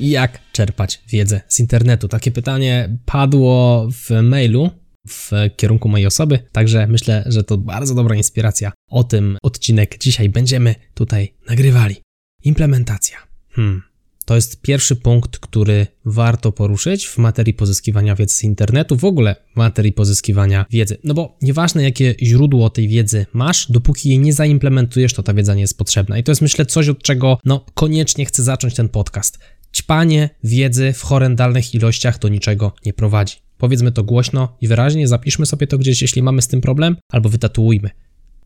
Jak czerpać wiedzę z internetu? Takie pytanie padło w mailu w kierunku mojej osoby, także myślę, że to bardzo dobra inspiracja. O tym odcinek dzisiaj będziemy tutaj nagrywali. Implementacja. Hmm. To jest pierwszy punkt, który warto poruszyć w materii pozyskiwania wiedzy z internetu, w ogóle w materii pozyskiwania wiedzy. No bo nieważne jakie źródło tej wiedzy masz, dopóki jej nie zaimplementujesz, to ta wiedza nie jest potrzebna. I to jest myślę coś, od czego no koniecznie chcę zacząć ten podcast. Ćpanie wiedzy w horrendalnych ilościach do niczego nie prowadzi. Powiedzmy to głośno i wyraźnie, zapiszmy sobie to gdzieś, jeśli mamy z tym problem, albo wytatuujmy.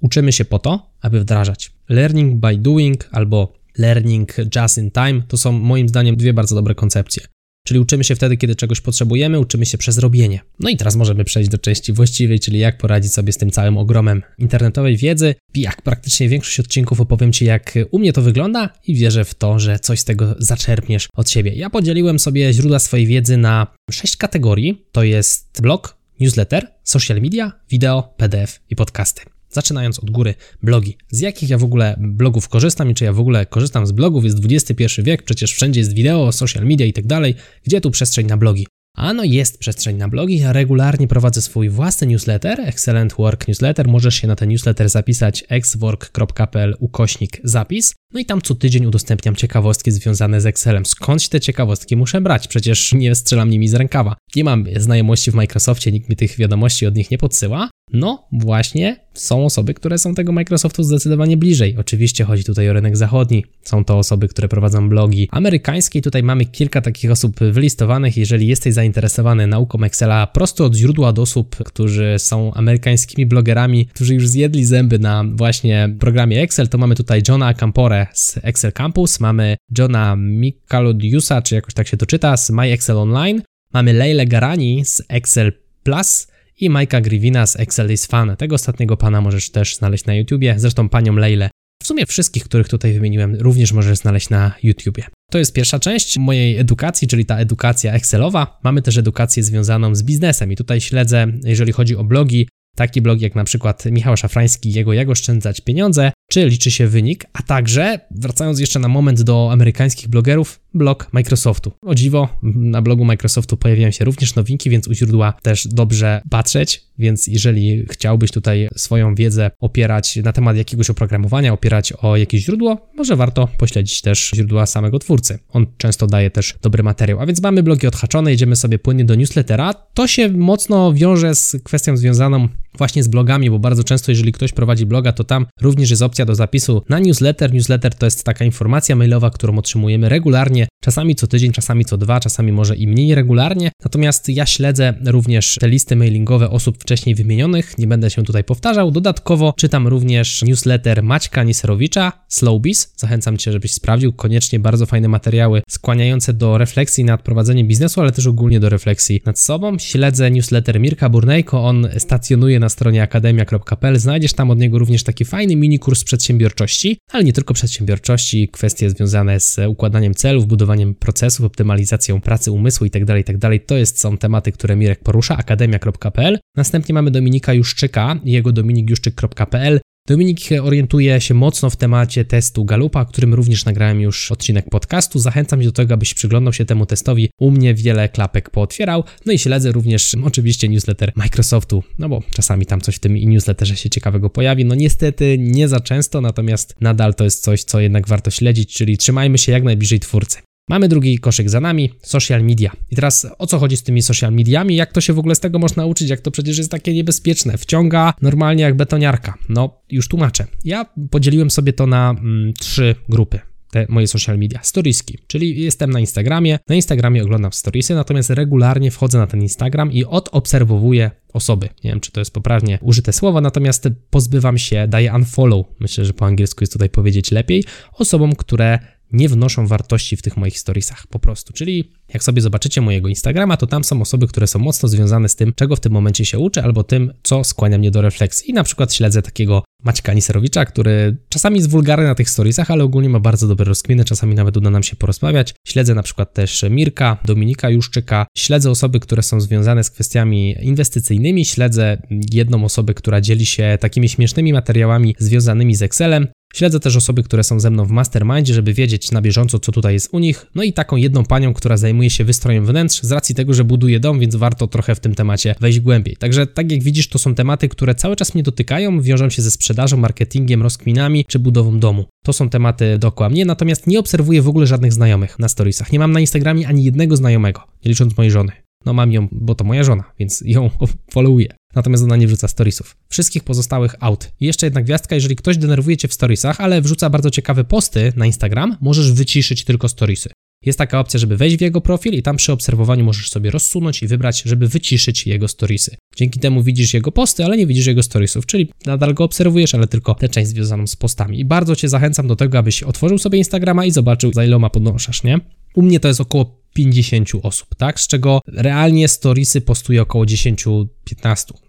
Uczymy się po to, aby wdrażać. Learning by doing albo learning just in time to są moim zdaniem dwie bardzo dobre koncepcje. Czyli uczymy się wtedy, kiedy czegoś potrzebujemy, uczymy się przez robienie. No i teraz możemy przejść do części właściwej, czyli jak poradzić sobie z tym całym ogromem internetowej wiedzy. Jak praktycznie większość odcinków opowiem Ci, jak u mnie to wygląda i wierzę w to, że coś z tego zaczerpniesz od siebie. Ja podzieliłem sobie źródła swojej wiedzy na sześć kategorii. To jest blog, newsletter, social media, wideo, PDF i podcasty. Zaczynając od góry, blogi. Z jakich ja w ogóle blogów korzystam i czy ja w ogóle korzystam z blogów? Jest XXI wiek, przecież wszędzie jest wideo, social media i tak dalej. Gdzie tu przestrzeń na blogi? Ano jest przestrzeń na blogi, ja regularnie prowadzę swój własny newsletter, Excellent Work Newsletter. Możesz się na ten newsletter zapisać xwork.pl ukośnik zapis. No i tam co tydzień udostępniam ciekawostki związane z Excelem. Skąd się te ciekawostki muszę brać? Przecież nie strzelam nimi z rękawa. Nie mam znajomości w Microsoftie, nikt mi tych wiadomości od nich nie podsyła. No, właśnie są osoby, które są tego Microsoftu zdecydowanie bliżej. Oczywiście chodzi tutaj o rynek zachodni. Są to osoby, które prowadzą blogi amerykańskie. Tutaj mamy kilka takich osób wylistowanych. Jeżeli jesteś zainteresowany nauką Excela prosto od źródła od osób, którzy są amerykańskimi blogerami, którzy już zjedli zęby na właśnie programie Excel, to mamy tutaj Johna Campore z Excel Campus, mamy Johna Michalodiusa, czy jakoś tak się to czyta, z My Excel Online, mamy Leile Garani z Excel Plus, i Majka Grivina z Excel is Fun. Tego ostatniego pana możesz też znaleźć na YouTubie, zresztą panią Leilę. W sumie wszystkich, których tutaj wymieniłem, również możesz znaleźć na YouTubie. To jest pierwsza część mojej edukacji, czyli ta edukacja Excelowa. Mamy też edukację związaną z biznesem i tutaj śledzę, jeżeli chodzi o blogi, taki blog jak na przykład Michał Szafrański, jego Jak oszczędzać pieniądze, czy liczy się wynik, a także, wracając jeszcze na moment do amerykańskich blogerów, blog Microsoftu. O dziwo, na blogu Microsoftu pojawiają się również nowinki, więc u źródła też dobrze patrzeć, więc jeżeli chciałbyś tutaj swoją wiedzę opierać na temat jakiegoś oprogramowania, opierać o jakieś źródło, może warto pośledzić też źródła samego twórcy. On często daje też dobry materiał. A więc mamy blogi odhaczone, jedziemy sobie płynnie do newslettera. To się mocno wiąże z kwestią związaną właśnie z blogami, bo bardzo często jeżeli ktoś prowadzi bloga, to tam również jest opcja do zapisu na newsletter. Newsletter to jest taka informacja mailowa, którą otrzymujemy regularnie, czasami co tydzień, czasami co dwa, czasami może i mniej regularnie. Natomiast ja śledzę również te listy mailingowe osób wcześniej wymienionych, nie będę się tutaj powtarzał. Dodatkowo czytam również newsletter Maćka Niserowicza, Slowbiz. Zachęcam Cię, żebyś sprawdził. Koniecznie bardzo fajne materiały skłaniające do refleksji nad prowadzeniem biznesu, ale też ogólnie do refleksji nad sobą. Śledzę newsletter Mirka Burnejko, on stacjonuje na stronie akademia.pl. Znajdziesz tam od niego również taki fajny mini kurs przedsiębiorczości, ale nie tylko przedsiębiorczości, kwestie związane z układaniem celów, budowaniem procesów, optymalizacją pracy umysłu itd., tak itd. Tak to jest, są tematy, które Mirek porusza, akademia.pl. Następnie mamy Dominika Juszczyka jego dominikjuszczyk.pl. Dominik orientuje się mocno w temacie testu Galupa, którym również nagrałem już odcinek podcastu. Zachęcam do tego, abyś przyglądał się temu testowi. U mnie wiele klapek pootwierał. No i śledzę również oczywiście newsletter Microsoftu, no bo czasami tam coś w tym newsletterze się ciekawego pojawi. No niestety nie za często, natomiast nadal to jest coś, co jednak warto śledzić, czyli trzymajmy się jak najbliżej twórcy. Mamy drugi koszyk za nami, social media. I teraz o co chodzi z tymi social mediami? Jak to się w ogóle z tego można nauczyć? Jak to przecież jest takie niebezpieczne? Wciąga normalnie jak betoniarka. No, już tłumaczę. Ja podzieliłem sobie to na mm, trzy grupy te moje social media. Storieski, czyli jestem na Instagramie. Na Instagramie oglądam storiesy, natomiast regularnie wchodzę na ten Instagram i odobserwowuję osoby. Nie wiem, czy to jest poprawnie użyte słowo, natomiast pozbywam się, daję unfollow, myślę, że po angielsku jest tutaj powiedzieć lepiej, osobom, które nie wnoszą wartości w tych moich storiesach, po prostu. Czyli jak sobie zobaczycie mojego Instagrama, to tam są osoby, które są mocno związane z tym, czego w tym momencie się uczę, albo tym, co skłania mnie do refleksji. I na przykład śledzę takiego Maćka Niserowicza, który czasami jest wulgarny na tych storiesach, ale ogólnie ma bardzo dobre rozkminy, czasami nawet uda nam się porozmawiać. Śledzę na przykład też Mirka, Dominika Juszczyka, śledzę osoby, które są związane z kwestiami inwestycyjnymi, śledzę jedną osobę, która dzieli się takimi śmiesznymi materiałami związanymi z Excelem. Śledzę też osoby, które są ze mną w mastermindzie, żeby wiedzieć na bieżąco, co tutaj jest u nich. No i taką jedną panią, która zajmuje się wystrojem wnętrz, z racji tego, że buduje dom, więc warto trochę w tym temacie wejść głębiej. Także tak jak widzisz, to są tematy, które cały czas mnie dotykają, wiążą się ze sprzedażą, marketingiem, rozkminami czy budową domu. To są tematy dookoła mnie, natomiast nie obserwuję w ogóle żadnych znajomych na storiesach. Nie mam na Instagramie ani jednego znajomego, nie licząc mojej żony. No mam ją, bo to moja żona, więc ją followuję. Natomiast ona nie wrzuca storiesów. Wszystkich pozostałych out. I jeszcze jedna gwiazdka, jeżeli ktoś denerwuje cię w storiesach, ale wrzuca bardzo ciekawe posty na Instagram, możesz wyciszyć tylko storiesy. Jest taka opcja, żeby wejść w jego profil i tam przy obserwowaniu możesz sobie rozsunąć i wybrać, żeby wyciszyć jego storiesy. Dzięki temu widzisz jego posty, ale nie widzisz jego storiesów, czyli nadal go obserwujesz, ale tylko tę część związaną z postami. I bardzo cię zachęcam do tego, abyś otworzył sobie Instagrama i zobaczył, za iloma podążasz, nie? U mnie to jest około 50 osób, tak? Z czego realnie storiesy postuje około 10-15.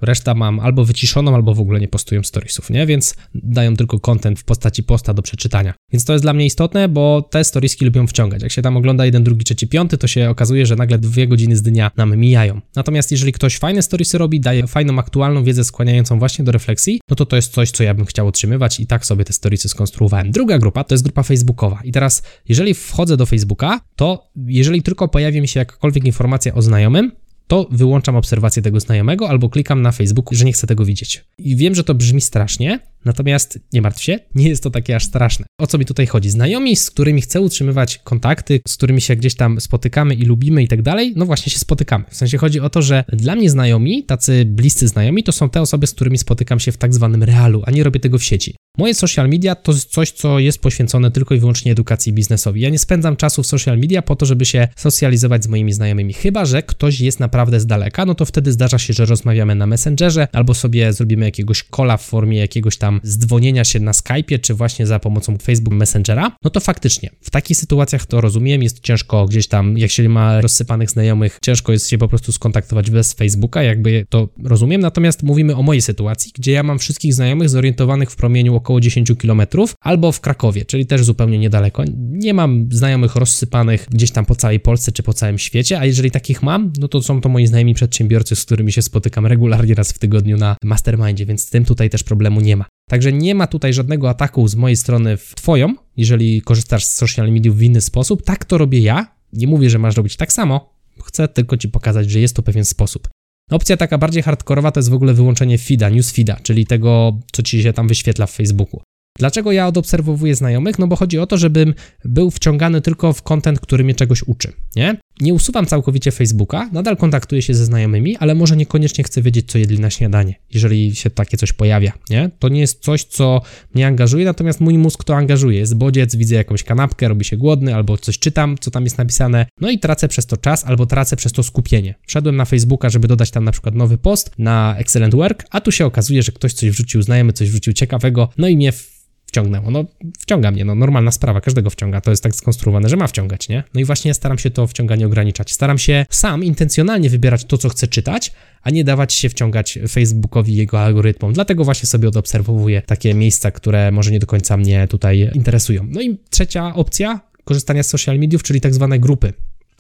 Reszta mam albo wyciszoną, albo w ogóle nie postują storiesów, nie? Więc dają tylko content w postaci posta do przeczytania. Więc to jest dla mnie istotne, bo te storieski lubią wciągać. Jak się tam ogląda jeden, drugi, trzeci, piąty, to się okazuje, że nagle dwie godziny z dnia nam mijają. Natomiast jeżeli ktoś fajne storiesy robi, daje fajną, aktualną wiedzę skłaniającą właśnie do refleksji, no to to jest coś, co ja bym chciał otrzymywać i tak sobie te storiesy skonstruowałem. Druga grupa to jest grupa facebookowa. I teraz, jeżeli wchodzę do Facebooka, to jeżeli tylko pojawi mi się jakakolwiek informacja o znajomym, to wyłączam obserwację tego znajomego albo klikam na Facebooku, że nie chcę tego widzieć. I wiem, że to brzmi strasznie, natomiast nie martw się, nie jest to takie aż straszne. O co mi tutaj chodzi? Znajomi, z którymi chcę utrzymywać kontakty, z którymi się gdzieś tam spotykamy i lubimy i tak dalej, no właśnie się spotykamy. W sensie chodzi o to, że dla mnie znajomi, tacy bliscy znajomi, to są te osoby, z którymi spotykam się w tak zwanym realu, a nie robię tego w sieci. Moje social media to coś, co jest poświęcone tylko i wyłącznie edukacji biznesowi. Ja nie spędzam czasu w social media po to, żeby się socjalizować z moimi znajomymi. Chyba, że ktoś jest naprawdę z daleka, no to wtedy zdarza się, że rozmawiamy na Messengerze albo sobie zrobimy jakiegoś kola w formie jakiegoś tam zdzwonienia się na Skype'ie, czy właśnie za pomocą Facebook Messengera. No to faktycznie, w takich sytuacjach to rozumiem, jest ciężko gdzieś tam, jak się ma rozsypanych znajomych, ciężko jest się po prostu skontaktować bez Facebooka, jakby to rozumiem. Natomiast mówimy o mojej sytuacji, gdzie ja mam wszystkich znajomych zorientowanych w promieniu około 10 km, albo w Krakowie, czyli też zupełnie niedaleko. Nie mam znajomych rozsypanych gdzieś tam po całej Polsce czy po całym świecie, a jeżeli takich mam, no to są to moi znajomi przedsiębiorcy, z którymi się spotykam regularnie raz w tygodniu na mastermindzie, więc z tym tutaj też problemu nie ma. Także nie ma tutaj żadnego ataku z mojej strony w Twoją, jeżeli korzystasz z social mediów w inny sposób. Tak to robię ja. Nie mówię, że masz robić tak samo. Chcę tylko Ci pokazać, że jest to pewien sposób. Opcja taka bardziej hardkorowa to jest w ogóle wyłączenie feeda, newsfeeda, czyli tego, co ci się tam wyświetla w Facebooku. Dlaczego ja odobserwowuję znajomych? No bo chodzi o to, żebym był wciągany tylko w content, który mnie czegoś uczy, nie? Nie usuwam całkowicie Facebooka, nadal kontaktuję się ze znajomymi, ale może niekoniecznie chcę wiedzieć, co jedli na śniadanie, jeżeli się takie coś pojawia, nie? To nie jest coś, co mnie angażuje, natomiast mój mózg to angażuje. Jest bodziec, widzę jakąś kanapkę, robi się głodny, albo coś czytam, co tam jest napisane, no i tracę przez to czas, albo tracę przez to skupienie. Wszedłem na Facebooka, żeby dodać tam na przykład nowy post na Excellent Work, a tu się okazuje, że ktoś coś wrzucił, znajomy coś wrzucił ciekawego, no i mnie wciągnęło. No, wciąga mnie, no, normalna sprawa, każdego wciąga. To jest tak skonstruowane, że ma wciągać, nie? No i właśnie staram się to wciąganie ograniczać. Staram się sam intencjonalnie wybierać to, co chcę czytać, a nie dawać się wciągać Facebookowi jego algorytmom. Dlatego właśnie sobie odobserwuję takie miejsca, które może nie do końca mnie tutaj interesują. No i trzecia opcja korzystania z social mediów, czyli tak zwane grupy.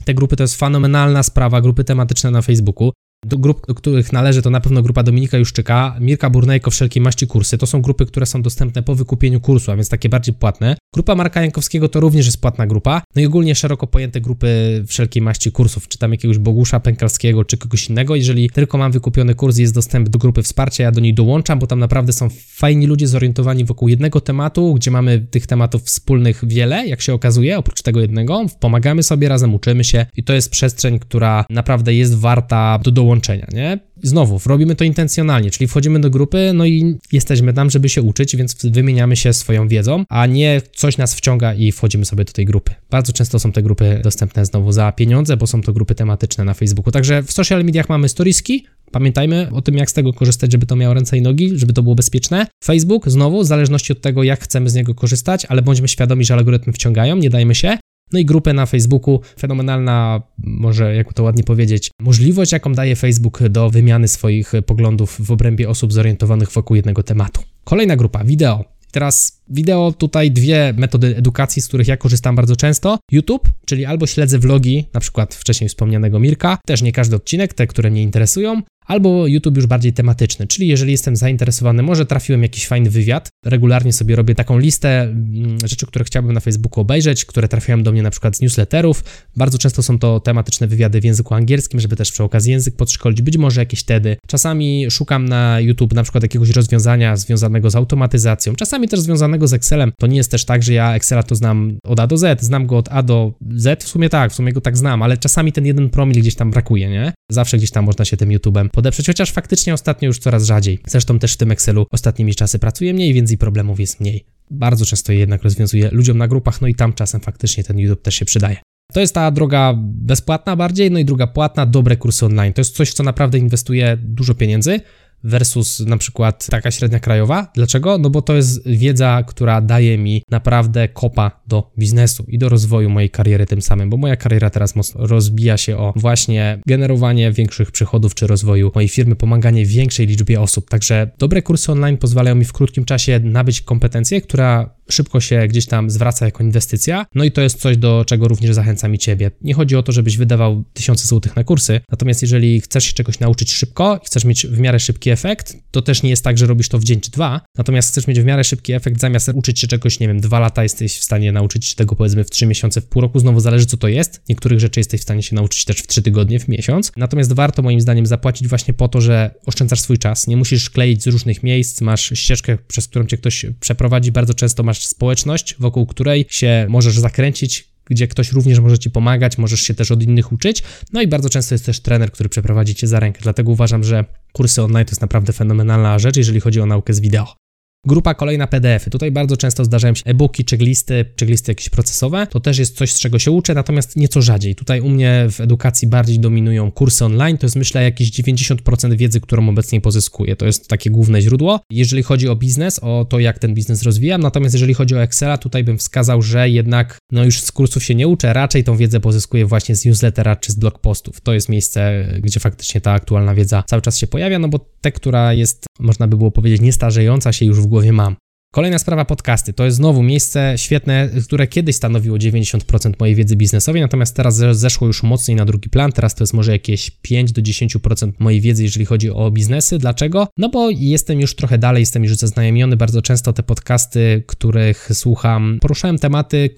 Te grupy to jest fenomenalna sprawa, grupy tematyczne na Facebooku. Do grup, do których należy, to na pewno grupa Dominika Juszczyka, Mirka Burnejko, wszelkie maści kursy. To są grupy, które są dostępne po wykupieniu kursu, a więc takie bardziej płatne. Grupa Marka Jankowskiego to również jest płatna grupa. No i ogólnie szeroko pojęte grupy wszelkiej maści kursów, czy tam jakiegoś Bogusza Pękalskiego, czy kogoś innego. Jeżeli tylko mam wykupiony kurs jest dostęp do grupy wsparcia, ja do niej dołączam, bo tam naprawdę są fajni ludzie zorientowani wokół jednego tematu, gdzie mamy tych tematów wspólnych wiele, jak się okazuje, oprócz tego jednego. Pomagamy sobie razem, uczymy się i to jest przestrzeń, która naprawdę jest warta do dołączenia dołączenia, nie? Znowu, robimy to intencjonalnie, czyli wchodzimy do grupy, no i jesteśmy tam, żeby się uczyć, więc wymieniamy się swoją wiedzą, a nie coś nas wciąga i wchodzimy sobie do tej grupy. Bardzo często są te grupy dostępne znowu za pieniądze, bo są to grupy tematyczne na Facebooku. Także w social mediach mamy storieski, Pamiętajmy o tym, jak z tego korzystać, żeby to miało ręce i nogi, żeby to było bezpieczne. Facebook, znowu, w zależności od tego, jak chcemy z niego korzystać, ale bądźmy świadomi, że algorytmy wciągają, nie dajmy się. No i grupę na Facebooku, fenomenalna, może jak to ładnie powiedzieć, możliwość, jaką daje Facebook do wymiany swoich poglądów w obrębie osób zorientowanych wokół jednego tematu. Kolejna grupa, wideo. Teraz wideo, tutaj dwie metody edukacji, z których ja korzystam bardzo często. YouTube, czyli albo śledzę vlogi, na przykład wcześniej wspomnianego Mirka, też nie każdy odcinek, te, które mnie interesują, albo YouTube już bardziej tematyczny, czyli jeżeli jestem zainteresowany, może trafiłem jakiś fajny wywiad, regularnie sobie robię taką listę mm, rzeczy, które chciałbym na Facebooku obejrzeć, które trafiają do mnie na przykład z newsletterów. Bardzo często są to tematyczne wywiady w języku angielskim, żeby też przy okazji język podszkolić, być może jakieś TEDy. Czasami szukam na YouTube na przykład jakiegoś rozwiązania związanego z automatyzacją, czasami też związanego z Excelem. To nie jest też tak, że ja Excela to znam od A do Z, znam go od A do Z, w sumie tak, w sumie go tak znam, ale czasami ten jeden promil gdzieś tam brakuje, nie? Zawsze gdzieś tam można się tym YouTube'em podeprzeć, chociaż faktycznie ostatnio już coraz rzadziej. Zresztą też w tym Excelu ostatnimi czasy pracuję mniej, więc i problemów jest mniej. Bardzo często je jednak rozwiązuję ludziom na grupach, no i tam czasem faktycznie ten YouTube też się przydaje. To jest ta droga bezpłatna bardziej, no i druga płatna, dobre kursy online. To jest coś, w co naprawdę inwestuje dużo pieniędzy, versus na przykład taka średnia krajowa. Dlaczego? No bo to jest wiedza, która daje mi naprawdę kopa do biznesu i do rozwoju mojej kariery tym samym, bo moja kariera teraz mocno rozbija się o właśnie generowanie większych przychodów czy rozwoju mojej firmy, pomaganie większej liczbie osób. Także dobre kursy online pozwalają mi w krótkim czasie nabyć kompetencję, która szybko się gdzieś tam zwraca jako inwestycja. No i to jest coś, do czego również zachęcam i ciebie. Nie chodzi o to, żebyś wydawał tysiące złotych na kursy, natomiast jeżeli chcesz się czegoś nauczyć szybko i chcesz mieć w miarę szybki efekt, to też nie jest tak, że robisz to w dzień czy dwa, natomiast chcesz mieć w miarę szybki efekt, zamiast uczyć się czegoś, nie wiem, dwa lata jesteś w stanie nauczyć się tego powiedzmy w trzy miesiące, w pół roku, znowu zależy co to jest. Niektórych rzeczy jesteś w stanie się nauczyć też w trzy tygodnie, w miesiąc. Natomiast warto moim zdaniem zapłacić właśnie po to, że oszczędzasz swój czas, nie musisz kleić z różnych miejsc, masz ścieżkę, przez którą cię ktoś przeprowadzi, bardzo często masz społeczność, wokół której się możesz zakręcić, gdzie ktoś również może ci pomagać, możesz się też od innych uczyć. No i bardzo często jest też trener, który przeprowadzi cię za rękę. Dlatego uważam, że kursy online to jest naprawdę fenomenalna rzecz, jeżeli chodzi o naukę z wideo. Grupa kolejna PDF-y. Tutaj bardzo często zdarzają się e-booki, checklisty, checklisty jakieś procesowe. To też jest coś, z czego się uczę, natomiast nieco rzadziej. Tutaj u mnie w edukacji bardziej dominują kursy online. To jest myślę jakieś 90% wiedzy, którą obecnie pozyskuję. To jest takie główne źródło. Jeżeli chodzi o biznes, o to, jak ten biznes rozwijam, natomiast jeżeli chodzi o Excela, tutaj bym wskazał, że jednak no już z kursów się nie uczę, raczej tą wiedzę pozyskuję właśnie z newslettera czy z blog postów. To jest miejsce, gdzie faktycznie ta aktualna wiedza cały czas się pojawia, no bo te, która jest, można by było powiedzieć, niestarzejąca się już w głowie mam. Kolejna sprawa podcasty. To jest znowu miejsce świetne, które kiedyś stanowiło 90% mojej wiedzy biznesowej, natomiast teraz zeszło już mocniej na drugi plan. Teraz to jest może jakieś 5 do 10% mojej wiedzy, jeżeli chodzi o biznesy. Dlaczego? No bo jestem już trochę dalej, jestem już zaznajomiony. Bardzo często te podcasty, których słucham, poruszałem tematy,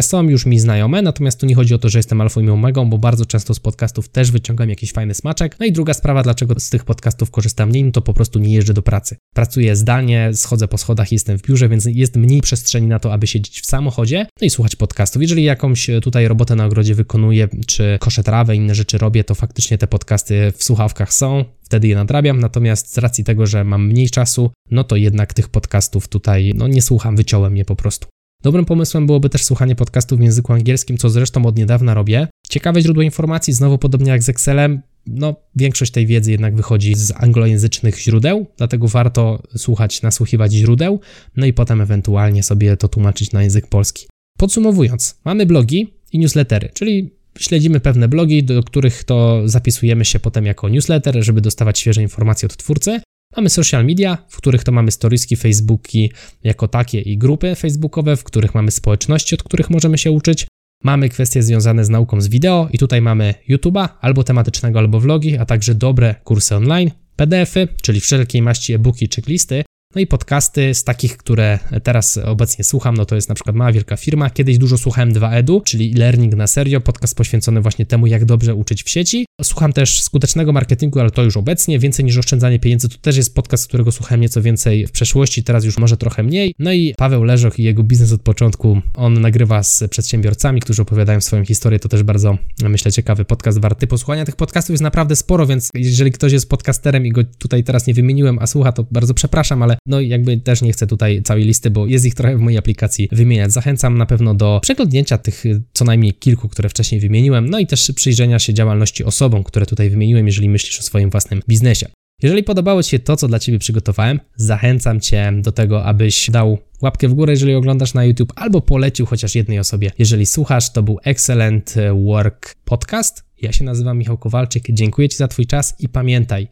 są już mi znajome, natomiast tu nie chodzi o to, że jestem alfą i omegą, bo bardzo często z podcastów też wyciągam jakiś fajny smaczek. No i druga sprawa, dlaczego z tych podcastów korzystam mniej, no to po prostu nie jeżdżę do pracy. Pracuję zdalnie, schodzę po schodach, jestem w biurze, więc jest mniej przestrzeni na to, aby siedzieć w samochodzie, no i słuchać podcastów. Jeżeli jakąś tutaj robotę na ogrodzie wykonuję, czy koszę trawę, inne rzeczy robię, to faktycznie te podcasty w słuchawkach są, wtedy je nadrabiam, natomiast z racji tego, że mam mniej czasu, no to jednak tych podcastów tutaj, no nie słucham, wyciąłem je po prostu. Dobrym pomysłem byłoby też słuchanie podcastów w języku angielskim, co zresztą od niedawna robię. Ciekawe źródło informacji, znowu podobnie jak z Excelem, no, większość tej wiedzy jednak wychodzi z anglojęzycznych źródeł, dlatego warto słuchać, nasłuchiwać źródeł, no i potem ewentualnie sobie to tłumaczyć na język polski. Podsumowując, mamy blogi i newslettery, czyli śledzimy pewne blogi, do których to zapisujemy się potem jako newsletter, żeby dostawać świeże informacje od twórcy. Mamy social media, w których to mamy storieski, facebooki jako takie i grupy facebookowe, w których mamy społeczności, od których możemy się uczyć. Mamy kwestie związane z nauką z wideo i tutaj mamy YouTube'a, albo tematycznego, albo vlogi, a także dobre kursy online, PDFy, czyli wszelkiej maści e-booki, checklisty, no i podcasty z takich, które teraz obecnie słucham, no to jest na przykład Mała Wielka Firma. Kiedyś dużo słuchałem 2edu, czyli learning na serio, podcast poświęcony właśnie temu, jak dobrze uczyć w sieci. Słucham też skutecznego marketingu, ale to już obecnie, więcej niż oszczędzanie pieniędzy. To też jest podcast, którego słuchałem nieco więcej w przeszłości, teraz już może trochę mniej. No i Paweł Leżoch i jego biznes od początku, on nagrywa z przedsiębiorcami, którzy opowiadają swoją historię. To też bardzo, myślę, ciekawy podcast, warty posłuchania. Tych podcastów jest naprawdę sporo, więc jeżeli ktoś jest podcasterem i go tutaj teraz nie wymieniłem, a słucha, to bardzo przepraszam, ale no jakby też nie chcę tutaj całej listy, bo jest ich trochę w mojej aplikacji wymieniać. Zachęcam na pewno do przeglądnięcia tych co najmniej kilku, które wcześniej wymieniłem, no i też przyjrzenia się działalności osobom, które tutaj wymieniłem, jeżeli myślisz o swoim własnym biznesie. Jeżeli podobało Ci się to, co dla Ciebie przygotowałem, zachęcam Cię do tego, abyś dał łapkę w górę, jeżeli oglądasz na YouTube, albo polecił chociaż jednej osobie. Jeżeli słuchasz, to był Excellent Work Podcast. Ja się nazywam Michał Kowalczyk. Dziękuję Ci za Twój czas i pamiętaj,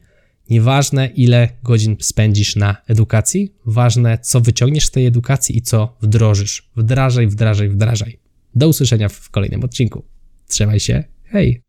nieważne ile godzin spędzisz na edukacji, ważne co wyciągniesz z tej edukacji i co wdrożysz. Wdrażaj, wdrażaj, wdrażaj. Do usłyszenia w kolejnym odcinku. Trzymaj się. Hej!